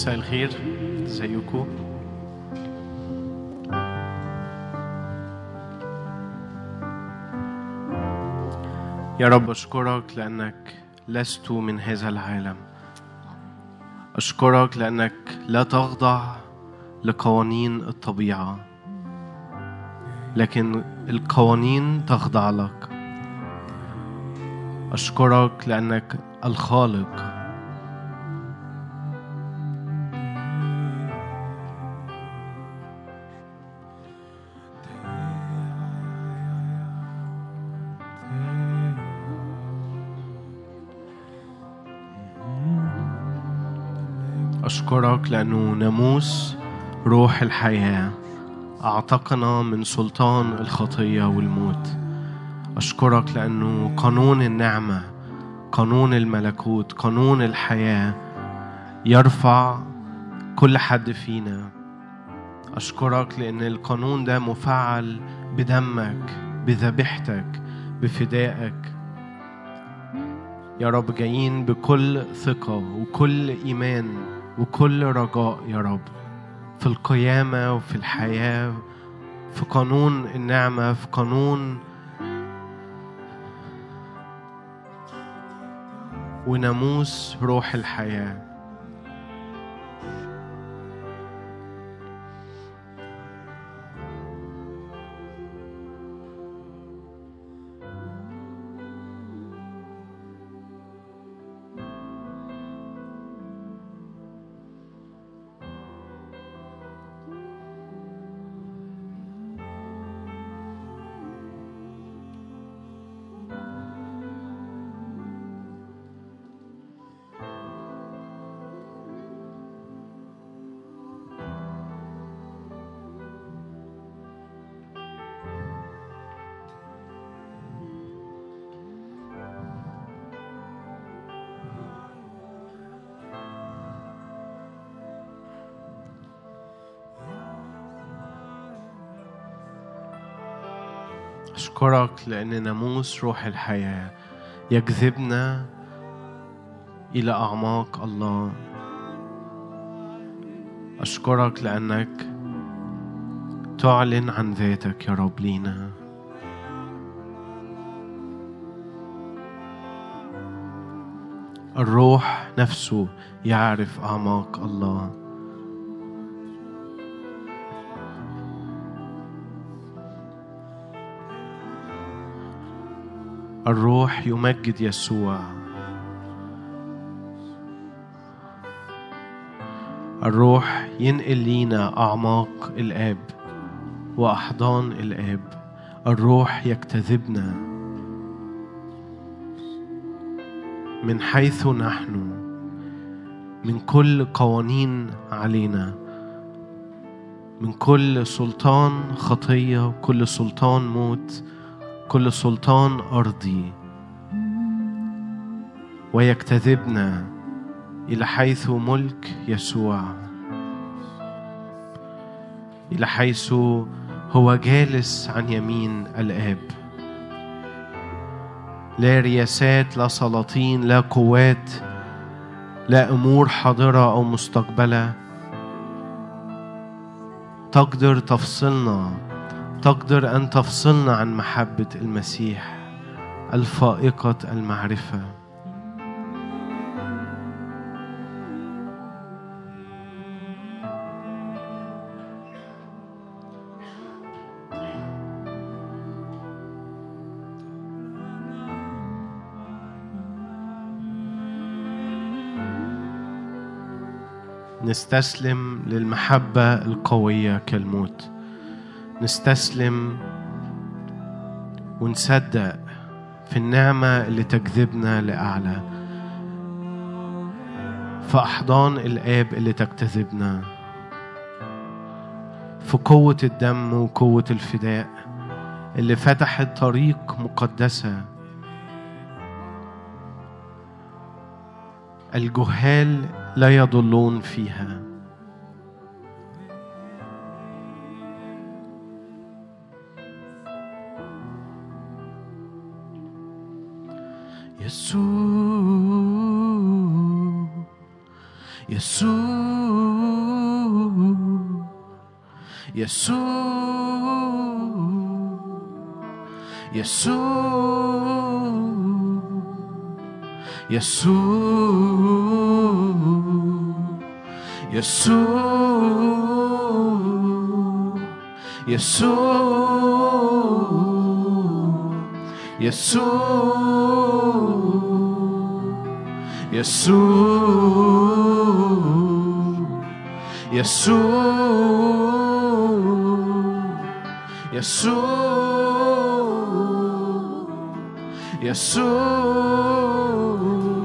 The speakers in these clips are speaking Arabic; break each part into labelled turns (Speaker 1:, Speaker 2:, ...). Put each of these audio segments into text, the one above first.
Speaker 1: مساء الخير. ازيكم؟ يا رب أشكرك لأنك لست من هذا العالم. أشكرك لأنك لا تخضع لقوانين الطبيعة. لكن القوانين تخضع لك. أشكرك لأنك الخالق. أشكرك لأنه ناموس روح الحياة. أعتقنا من سلطان الخطية والموت. أشكرك لأنه قانون النعمة قانون الملكوت قانون الحياة يرفع كل حد فينا. أشكرك لأن القانون ده مفعل بدمك بذبيحتك بفدائك. يا رب جايين بكل ثقة وكل إيمان. وكل رجاء يا رب في القيامة وفي الحياة في قانون النعمة في قانون وناموس روح الحياة. أشكرك لأن ناموس روح الحياة. يجذبنا إلى أعماق الله. أشكرك لأنك تعلن عن ذاتك يا رب لينا. الروح نفسه يعرف أعماق الله. الروح يمجد يسوع. الروح ينقل لينا أعماق الآب وأحضان الآب. الروح يجتذبنا من حيث نحن من كل قوانين علينا من كل سلطان خطية كل سلطان موت كل سلطان أرضي. ويجتذبنا إلى حيث ملك يسوع. إلى حيث هو جالس عن يمين الآب. لا رياسات لا سلاطين لا قوات لا أمور حاضرة أو مستقبلة. تقدر تفصلنا تقدر أن تفصلنا عن محبة المسيح الفائقة المعرفة. نستسلم للمحبة القوية كالموت. نستسلم ونصدق في النعمة اللي تجذبنا لأعلى. في أحضان الآب اللي تجتذبنا في قوة الدم وقوة الفداء اللي فتحت طريق مقدسة. الجهال لا يضلون فيها. Jesús, Jesús, Jesús, Jesús, Jesús, Jesús, Jesús. يسوع يسوع يسوع يسوع يسوع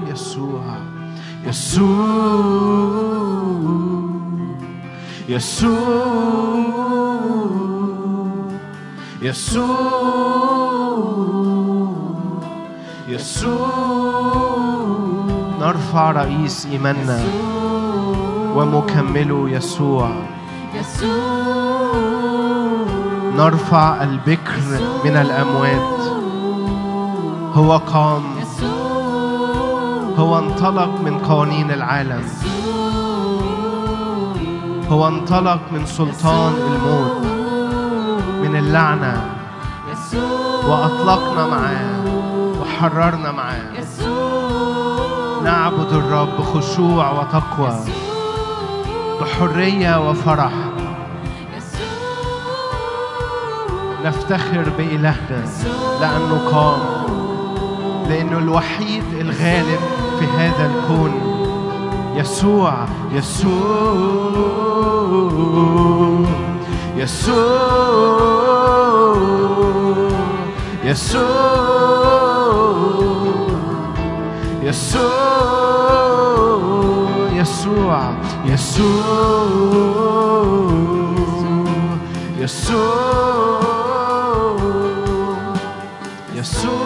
Speaker 1: يسوع يسوع يسوع يسوع يسوع. نرفع رئيس إيماننا. ومكمله يسوع. نرفع البكر من الأموات. هو قام. هو انطلق من قوانين العالم. هو انطلق من سلطان الموت. من اللعنة. وأطلقنا معاه. وحررنا معاه. نعبد الرب بخشوع وتقوى بحرية وفرح. نفتخر بإلهنا لأنه قام لأنه الوحيد الغالب في هذا الكون. يسوع يسوع. يسوع. يسوع. يسوع يسوع يسوع يسوع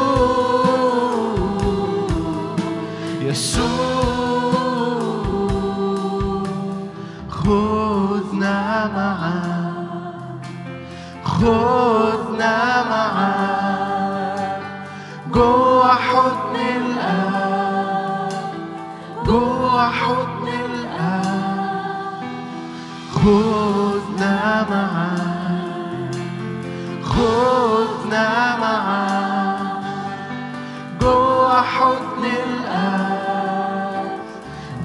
Speaker 1: يسوع خذنا معاك خذنا معاك جوا حضن الآب جوا حضن خذنا معاك جوا حضن الآب.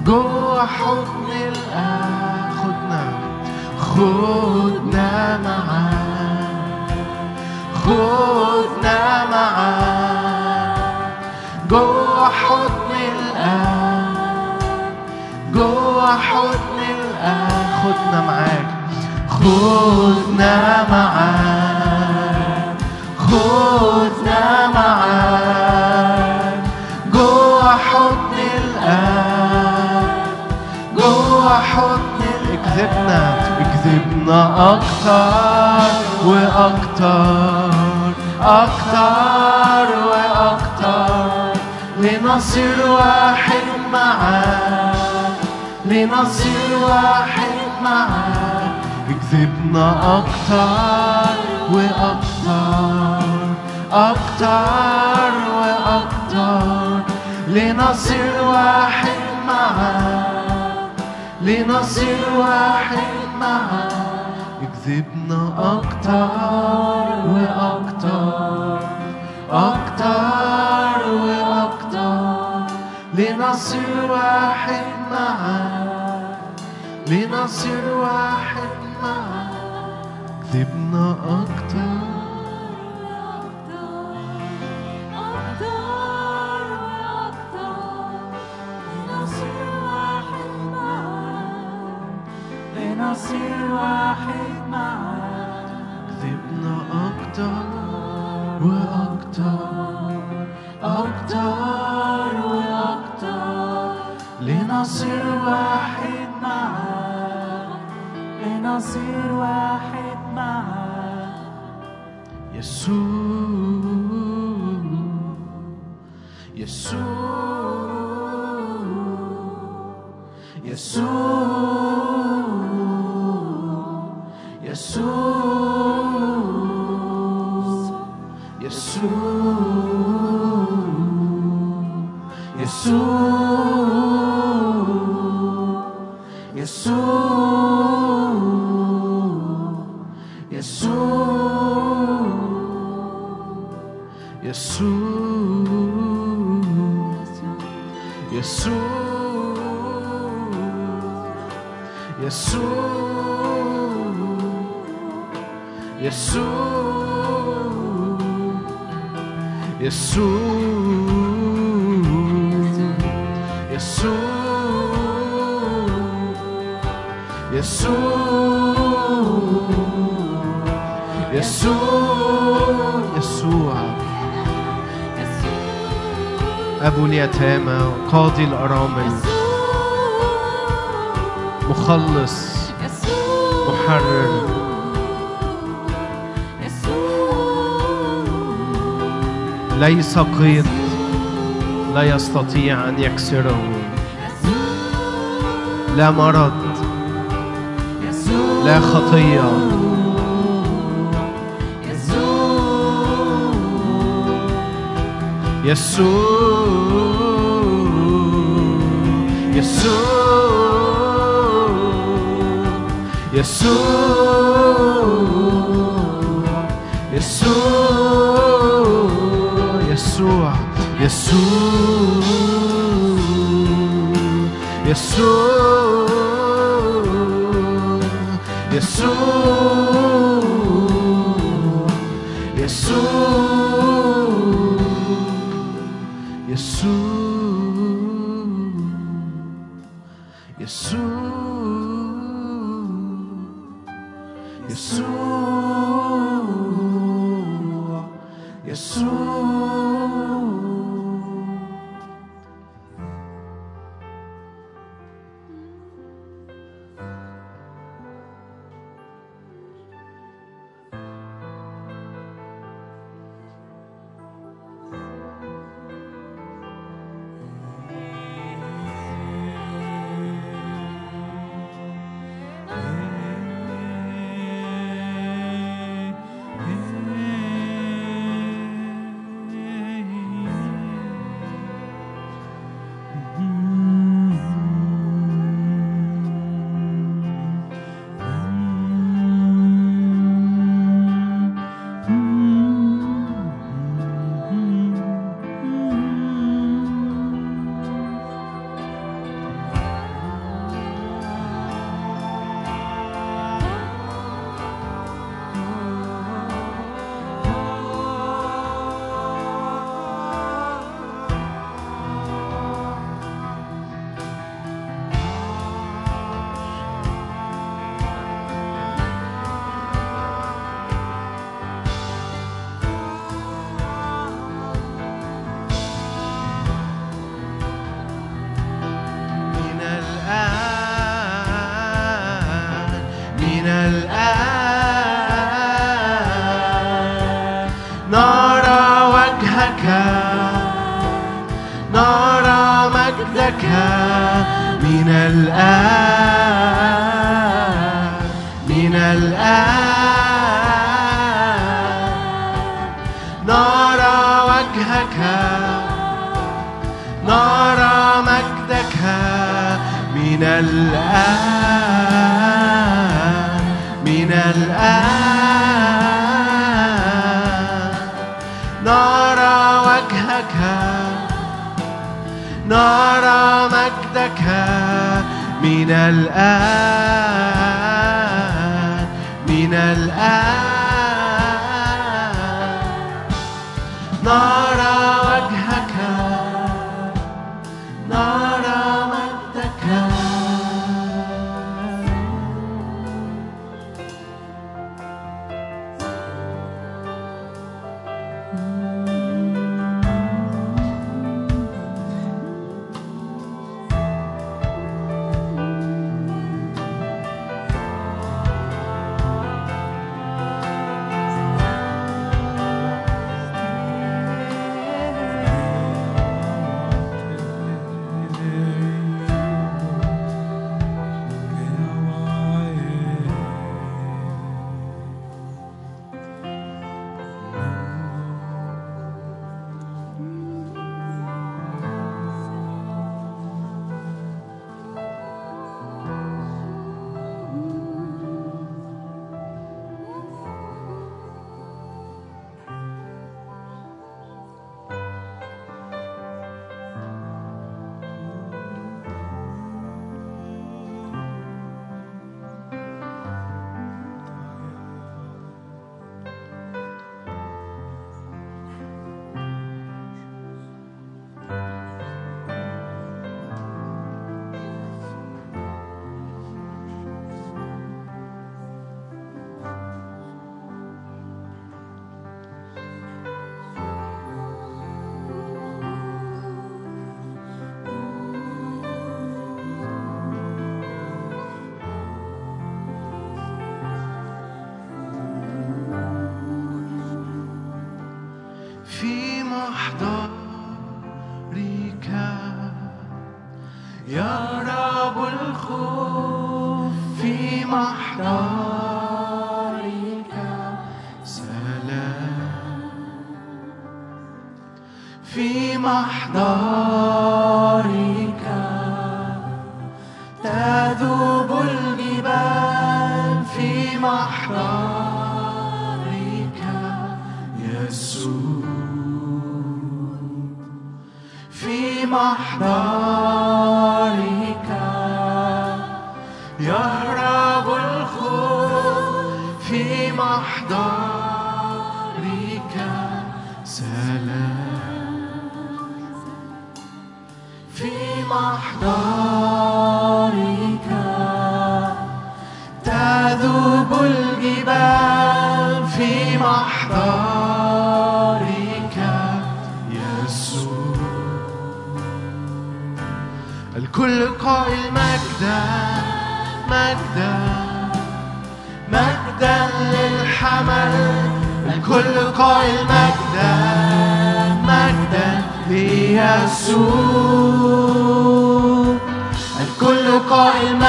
Speaker 1: جوا حضن الآب. خدنا خدنا خدنا خدنا معاك خدنا معاك خدنا معاك. جوا حضن الآب جوا حضن اكذبنا اكذبنا أكتر وأكتر أكتر وأكتر. لنصير واحد معاك لنصير واحد معاك. اكذبنا أكتر وأكتر أكتر وأكتر لنصير واحد معاك لنصير واحد معاك اكذبنا أكتر وأكتر أكتر وأكتر لنصير واحد معاك لنصير واحد معاك اكذبنا أكتر.
Speaker 2: لنصير واحد معاك
Speaker 1: كذبنا أكتر وأكتر. أكتر وأكتر. لنصير واحد.
Speaker 2: نصير واحد معك
Speaker 1: يسوع. يسوع يسوع يسوع يسوع يسوع
Speaker 2: يسوع.
Speaker 1: أبو اليتامى قاضي الأرامل مخلص محرر. ليس قيد لا يستطيع أن يكسره. لا مرض لا يسوع يسوع يسوع يسوع يسوع. يسوع يسوع. الآن من الآن. نرى وجهك نرى مجدك من الآن من الآن.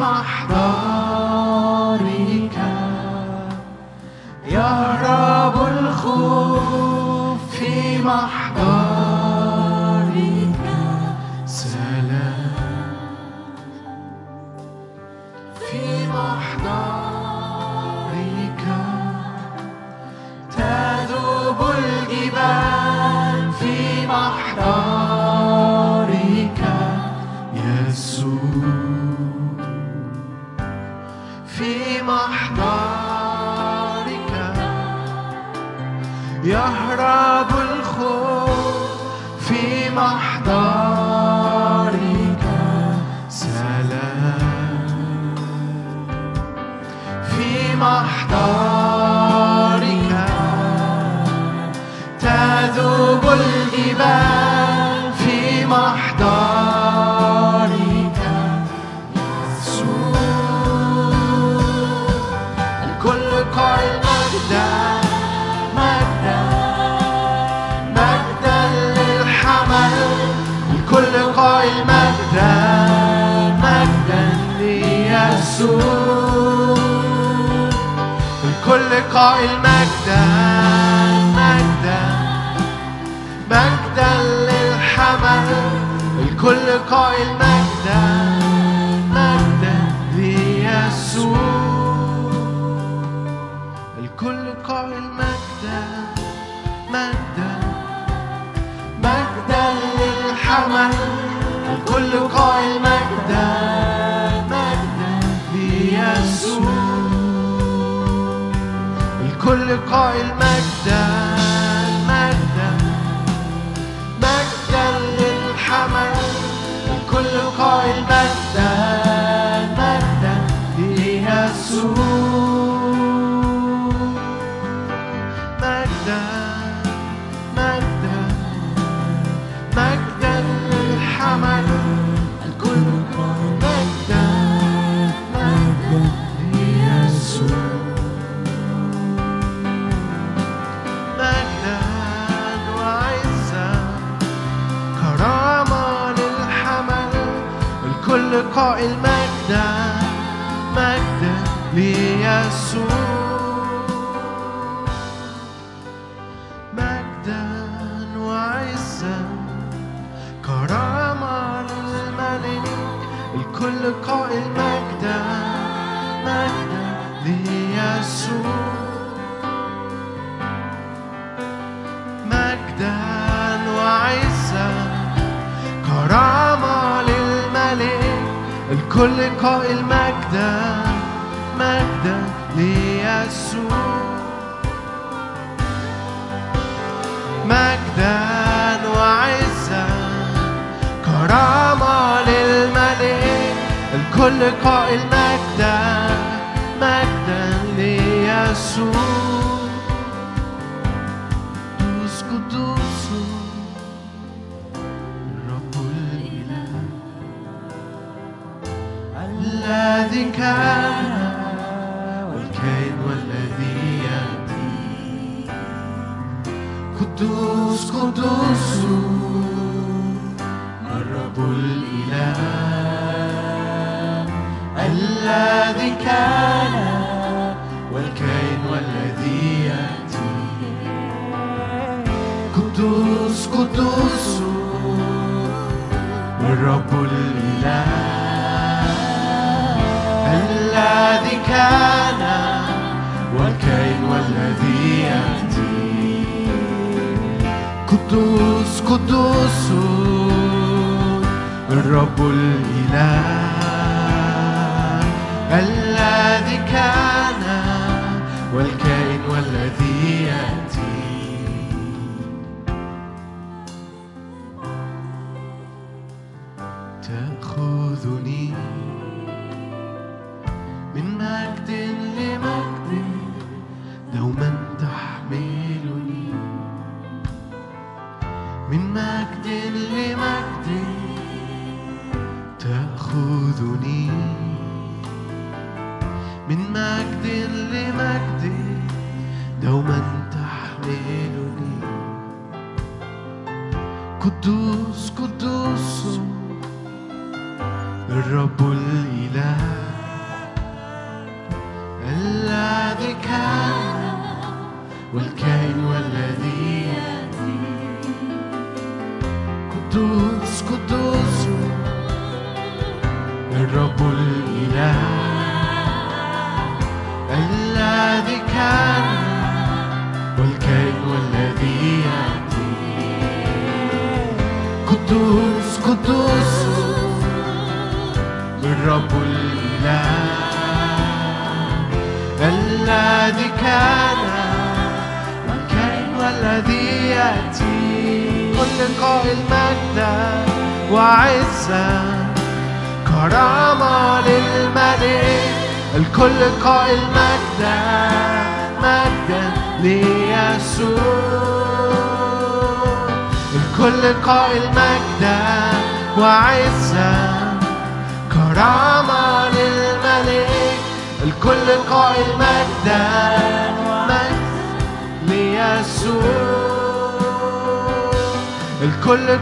Speaker 1: محضارك. يهرب الخوف في محضرك محضرك في محضرك تذوب الإبادة قائل مجد kalma المجد مجد ليسوع. مجدا وعزا كرامة للملك الكل قائل مجدا مجدا ليسوع. مجدا وعزا كرامة كل قائل مجدا مجدا ليسوع. مجدا وعزا كرامة للملك. الكل قائل مجدا مجدا ليسوع. الذي كان والكائن والذي يأتي. قدوس قدوس الرب الإله الذي كان والكائن والذي يأتي. قدوس قدوس الرب الإله. كان والكائن والذي يأتي. قدوس قدوس الرب الإله الذي كان والكائن والذي يأتي. Bilmem.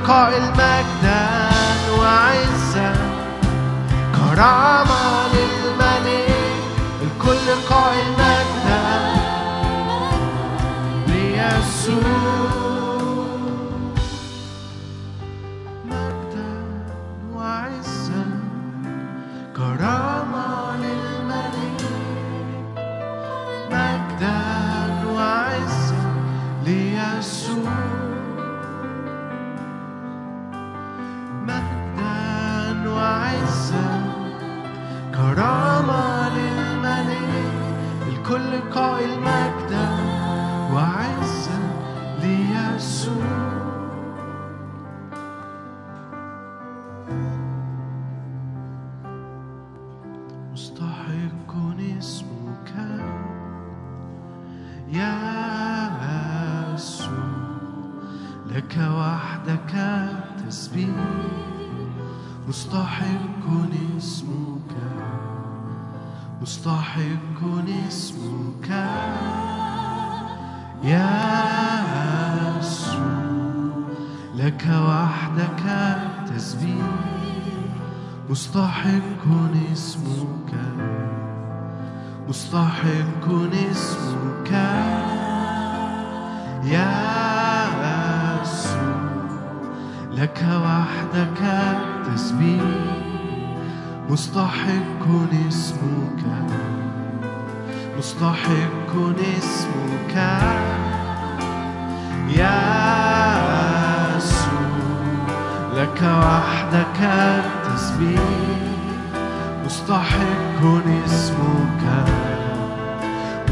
Speaker 1: قائل مجدا وعزا كرامة للملك الكل قائل مجدا ليسوع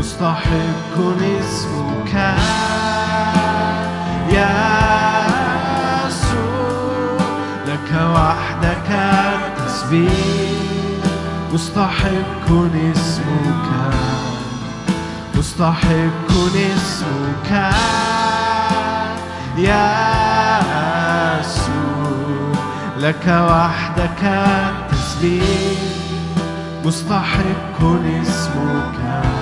Speaker 1: مستحق اسمك يا يسوع لك وحدك التسبيح. مستحق اسمك مستحق اسمك يا يسوع لك وحدك التسبيح. مستحق اسمك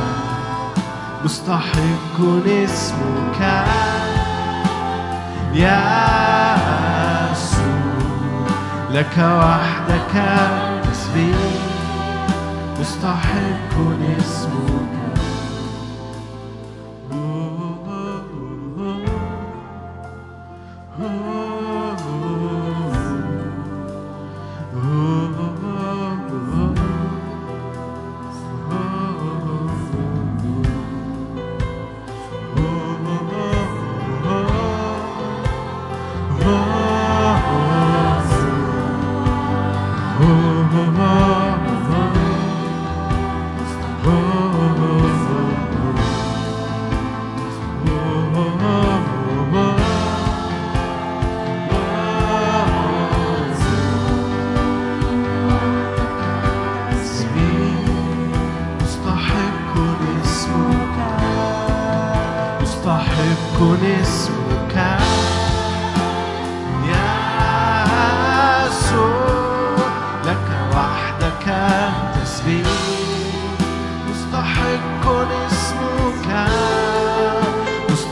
Speaker 1: مستحق اسمك يا يسوع لك وحدك التسبيح مستحق اسمك.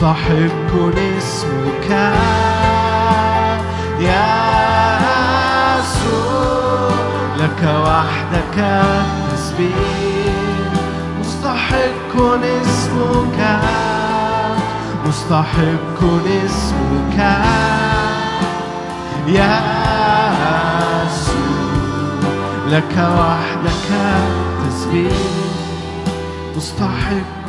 Speaker 1: مستحق اسمك يا يسوع لك وحدك التسبيح. مستحق اسمك مستحق اسمك يا يسوع لك وحدك التسبيح. مستحق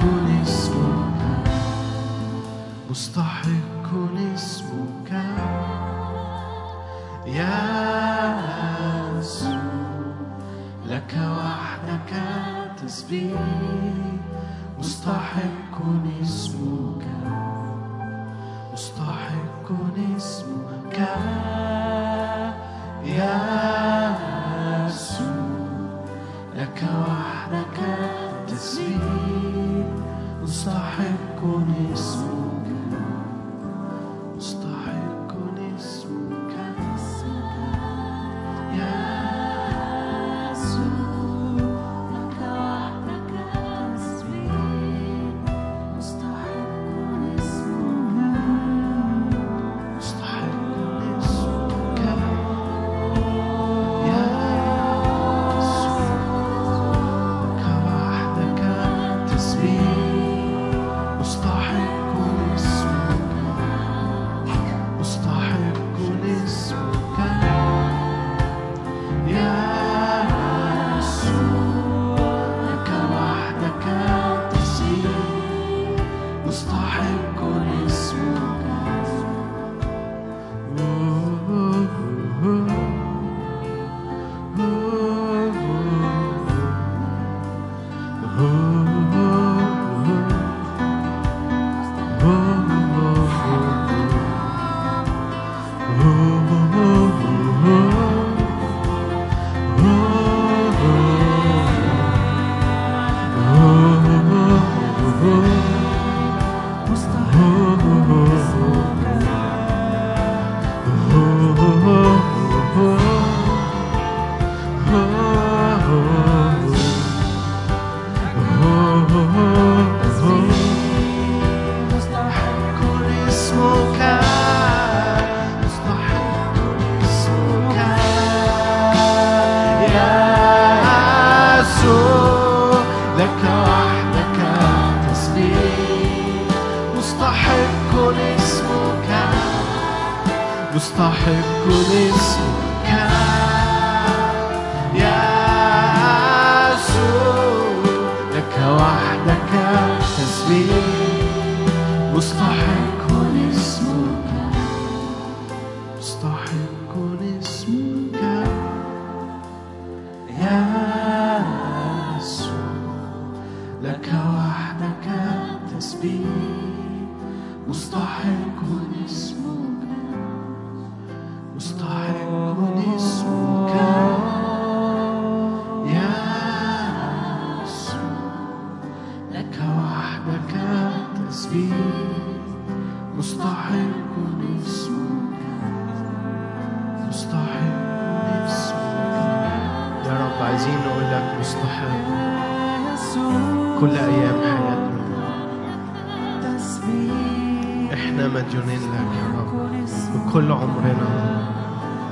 Speaker 1: كل عمرنا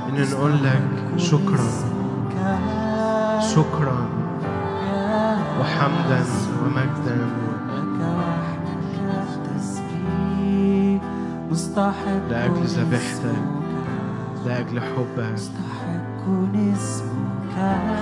Speaker 1: إن نقول لك شكرا. شكرا وحمدا ومجدا. لأجل ذبيحتك لأجل حبك.
Speaker 2: مستحق اسمك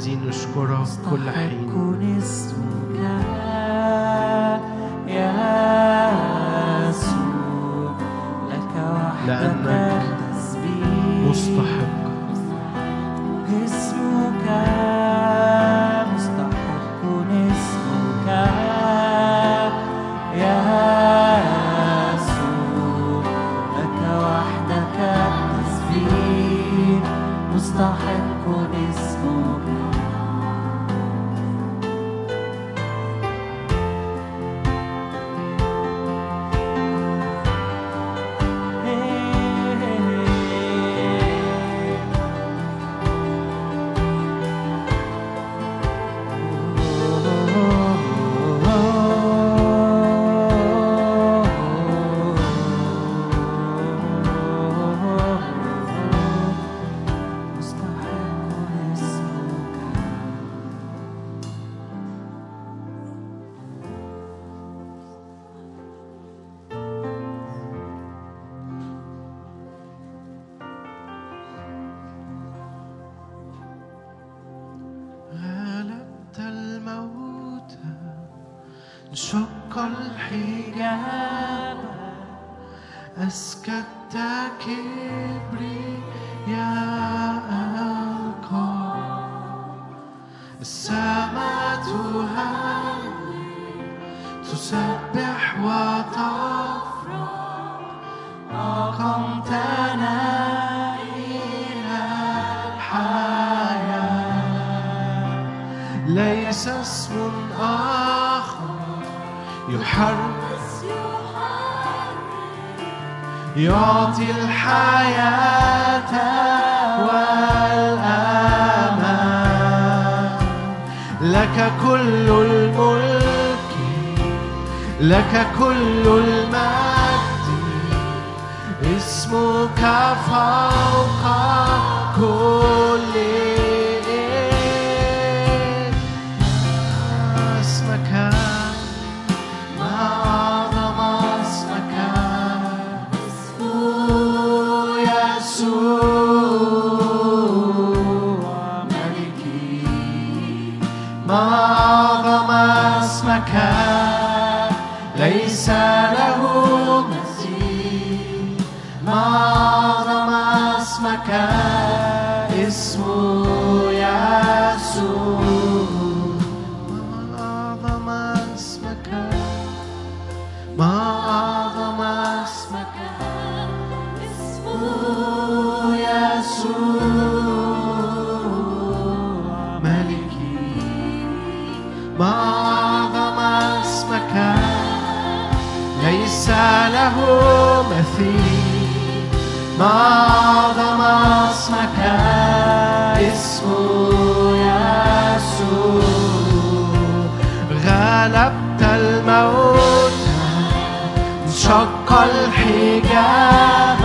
Speaker 1: عايزين نشكرك كل حين. ما أعظم اسمك ليس له معظم اسمك اسمه يسوع. غلبت الموت. انشق الحجاب.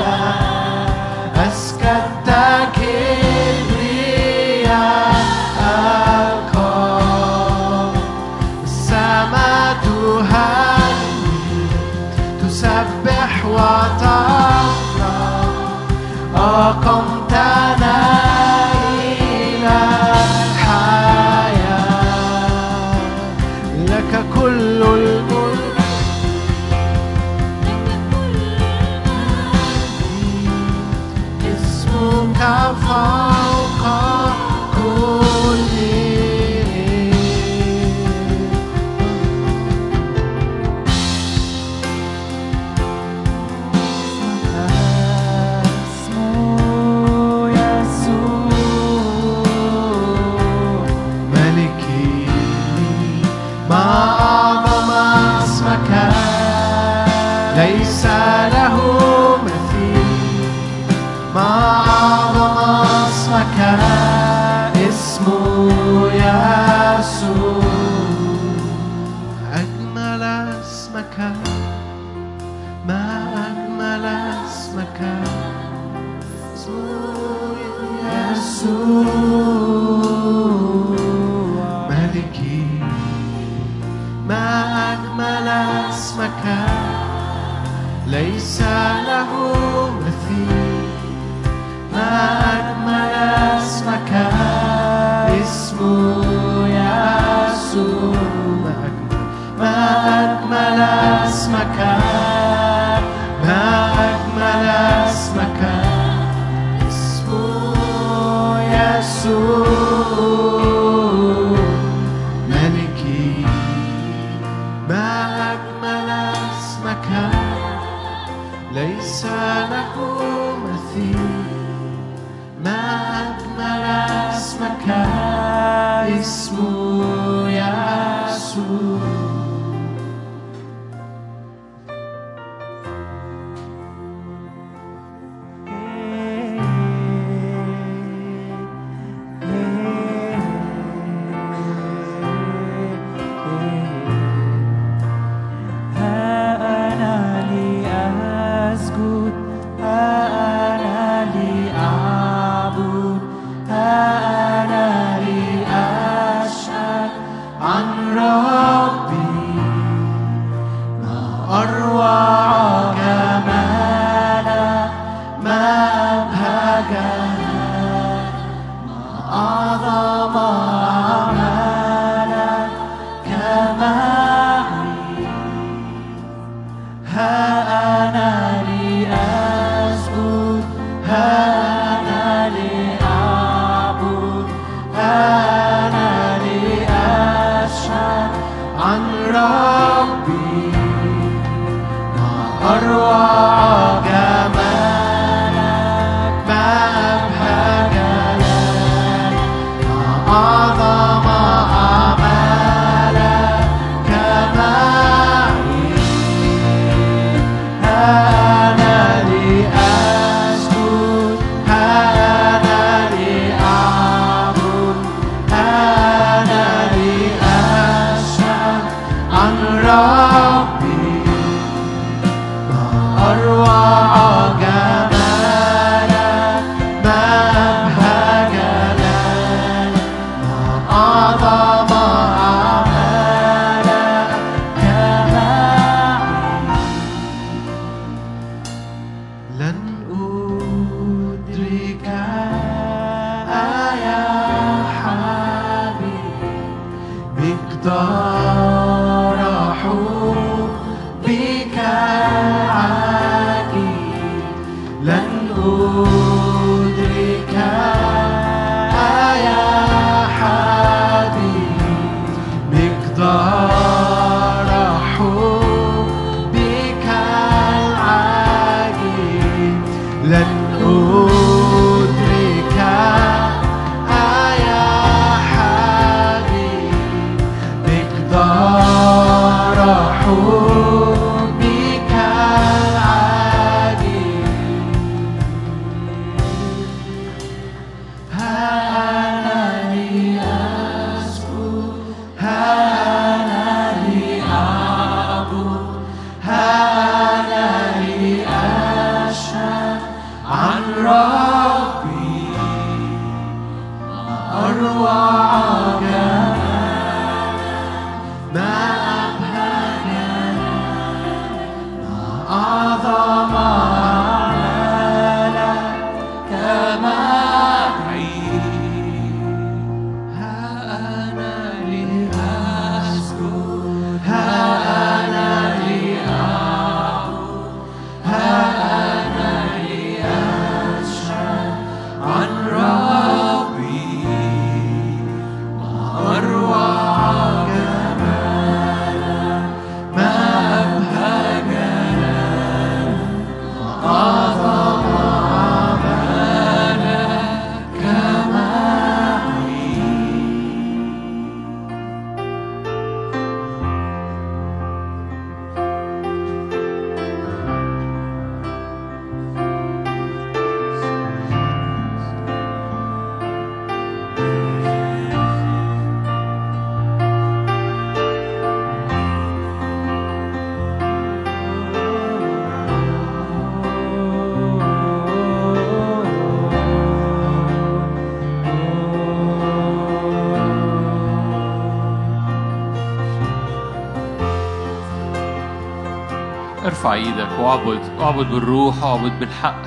Speaker 1: إيدك واعبد اعبد بالروح واعبد بالحق.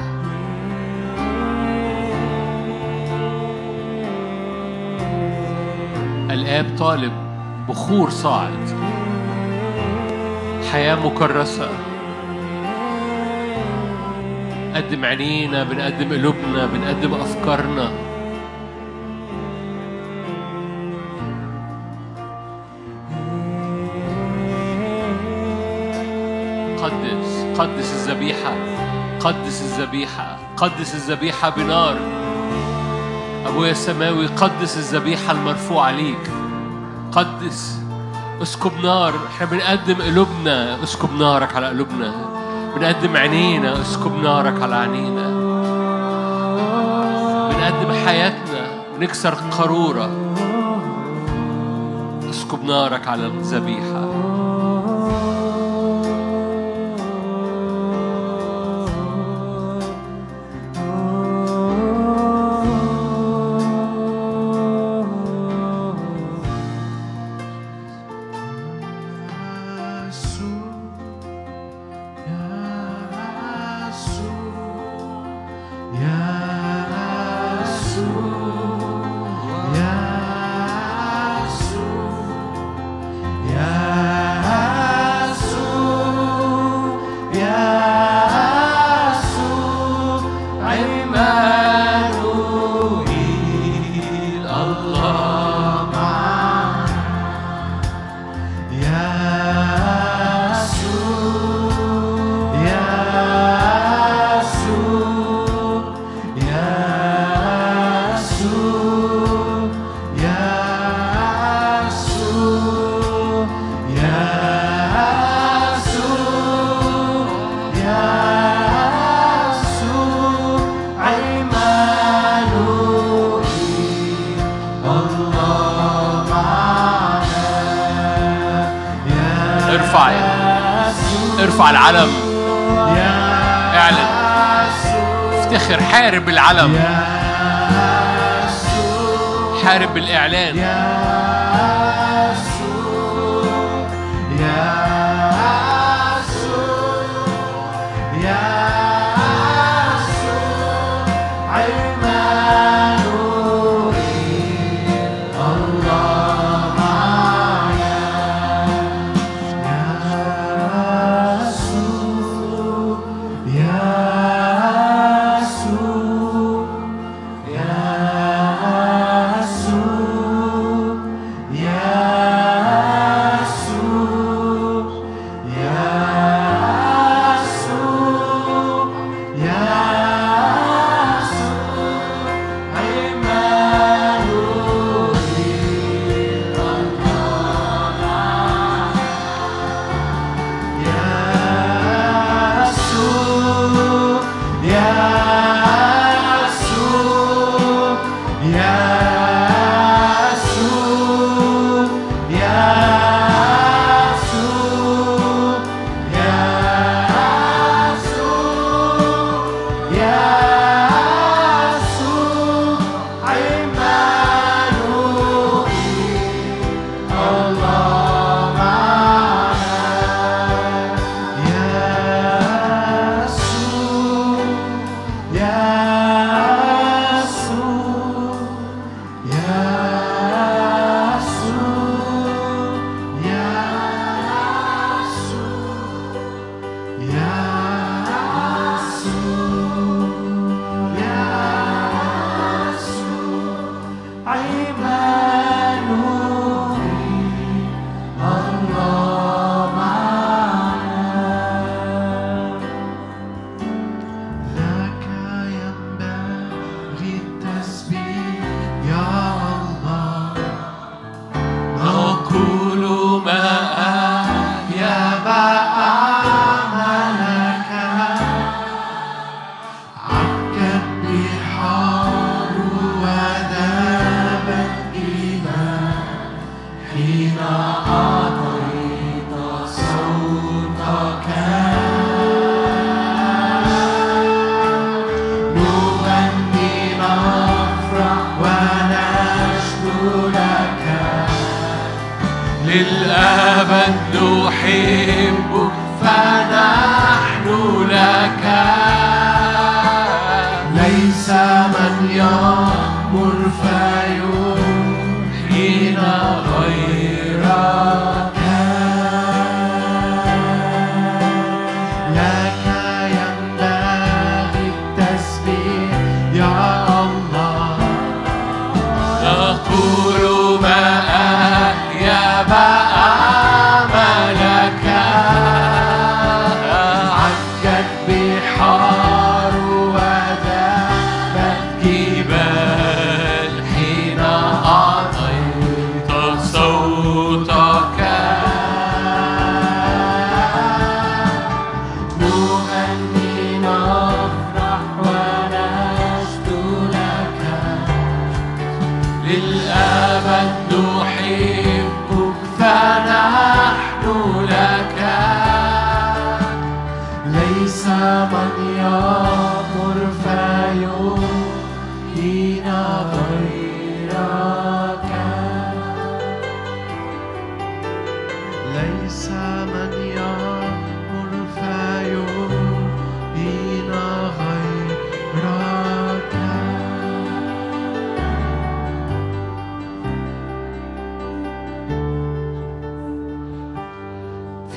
Speaker 1: الآب طالب بخور صاعد. حياة مكرسة. قدم عينينا بنقدم قلوبنا بنقدم أفكارنا. قدس الذبيحة قدس الذبيحة قدس الذبيحة بنار. أبويا السماوي قدس الذبيحة المرفوعة ليك. قدس اسكب نار. إحنا بنقدم قلوبنا اسكب نارك على قلوبنا. بنقدم عينينا اسكب نارك على عينينا. بنقدم حياتنا بنكسر قارورة. اسكب نارك على الذبيحة. العلم. اعلن. افتخر حارب العلم. حارب بالإعلان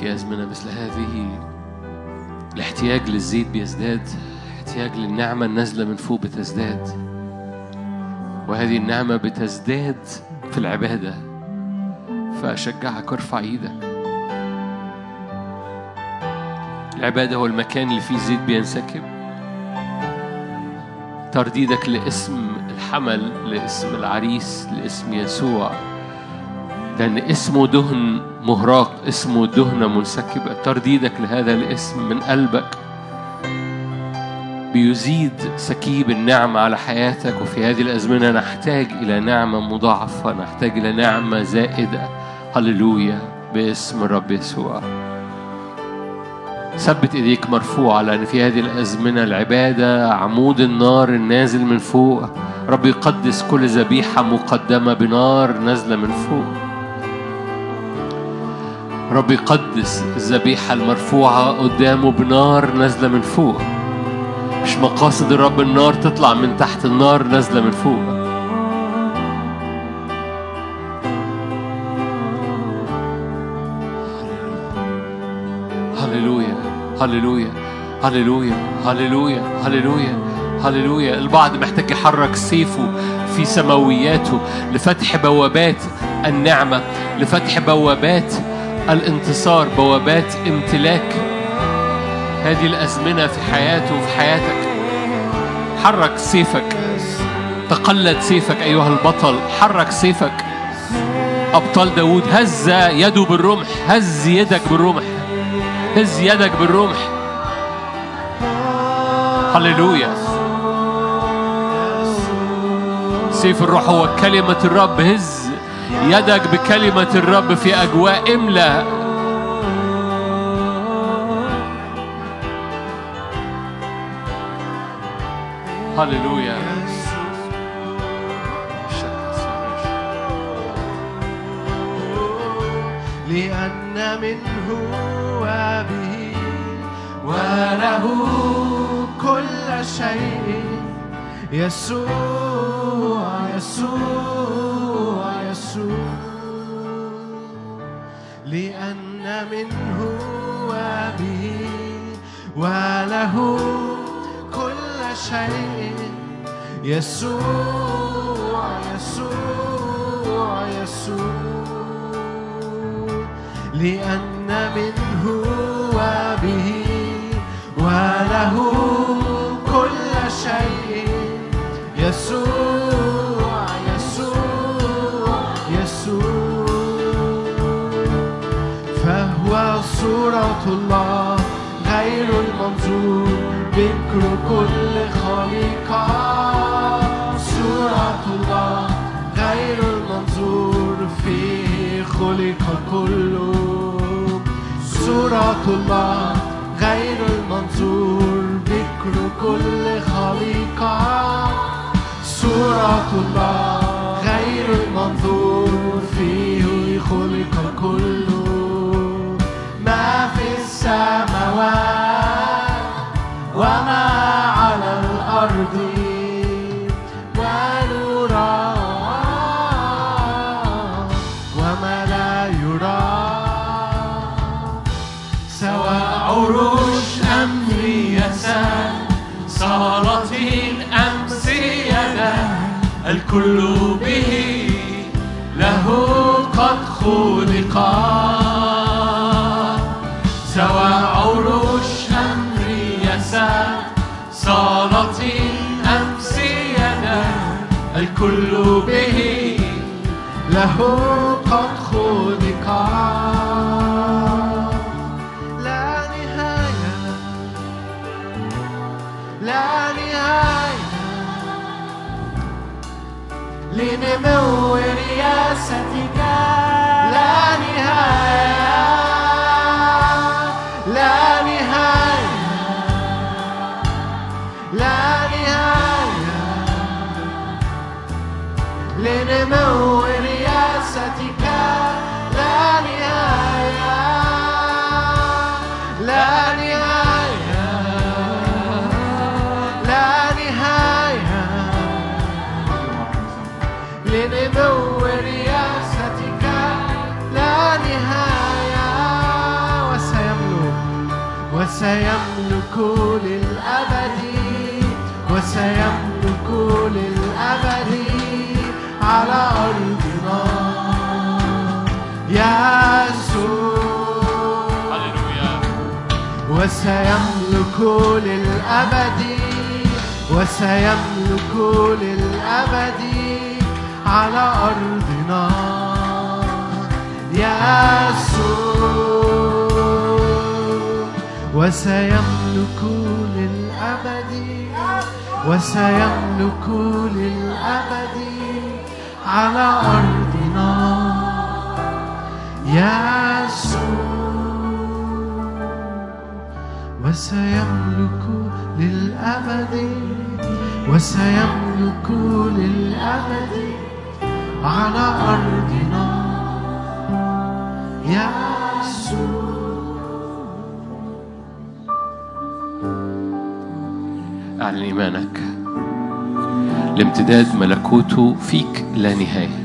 Speaker 3: في أزمنة مثل هذه الاحتياج للزيت بيزداد احتياج للنعمة النازلة من فوق بتزداد. وهذه النعمة بتزداد في العبادة. فأشجعك ارفع إيدك. العبادة هو المكان اللي فيه زيت بينسكب. ترديدك لاسم الحمل لاسم العريس لاسم يسوع. لأن اسمه دهن مهراق اسمه دهنة منسكبة ترديدك لهذا الاسم من قلبك بيزيد سكيب النعمة على حياتك. وفي هذه الأزمنة نحتاج إلى نعمة مضاعفة نحتاج إلى نعمة زائدة. هللويا باسم الرب يسوع. ثبت إيديك مرفوعة لأن في هذه الأزمنة العبادة عمود النار النازل من فوق. رب يقدس كل ذبيحة مقدمة بنار نازلة من فوق. رب يقدس الذبيحة المرفوعة قدامه بنار نازلة من فوق. مش مقاصد الرب النار تطلع من تحت النار نازلة من فوق. هللويا هللويا هللويا هللويا هللويا هللويا. البعض محتاج يحرك سيفه في سماوياته لفتح بوابات النعمة لفتح بوابات الانتصار بوابات امتلاك هذه الأزمنة في حياته وفي حياتك. حرك سيفك. تقلد سيفك أيها البطل. حرك سيفك. أبطال داود هز يده بالرمح. هز يدك بالرمح. هز يدك بالرمح. هللويا. سيف الروح هو كلمة الرب. هز يدك بكلمة الرب في أجواء إملأ. هللويا.
Speaker 1: لأن منه وبه وله كل شيء. يسوع يسوع. يسوع لأن منه وبه وله كل شيء. يسوع يسوع يسوع لأن منه وبه وله صورة الله غير المنظور بكر كل خليقة. صورة الله غير المنظور فيه خلق كله. صورة الله غير المنظور بكر كل خليقة. صورة الله غير المنظور فيه خلق كله. له
Speaker 3: على أرضنا. يسوع.
Speaker 1: هللويا
Speaker 3: وسيملك للأبد. وسيملك للأبد على أرضنا. يسوع. وسيملك للأبد. وسيملك للأبد. على أرضنا. يسوع وسيملك للأبد وسيملك للأبد على أرضنا. يسوع
Speaker 1: أعلن إيمانك. لامتداد ملكوته فيك لا نهاية.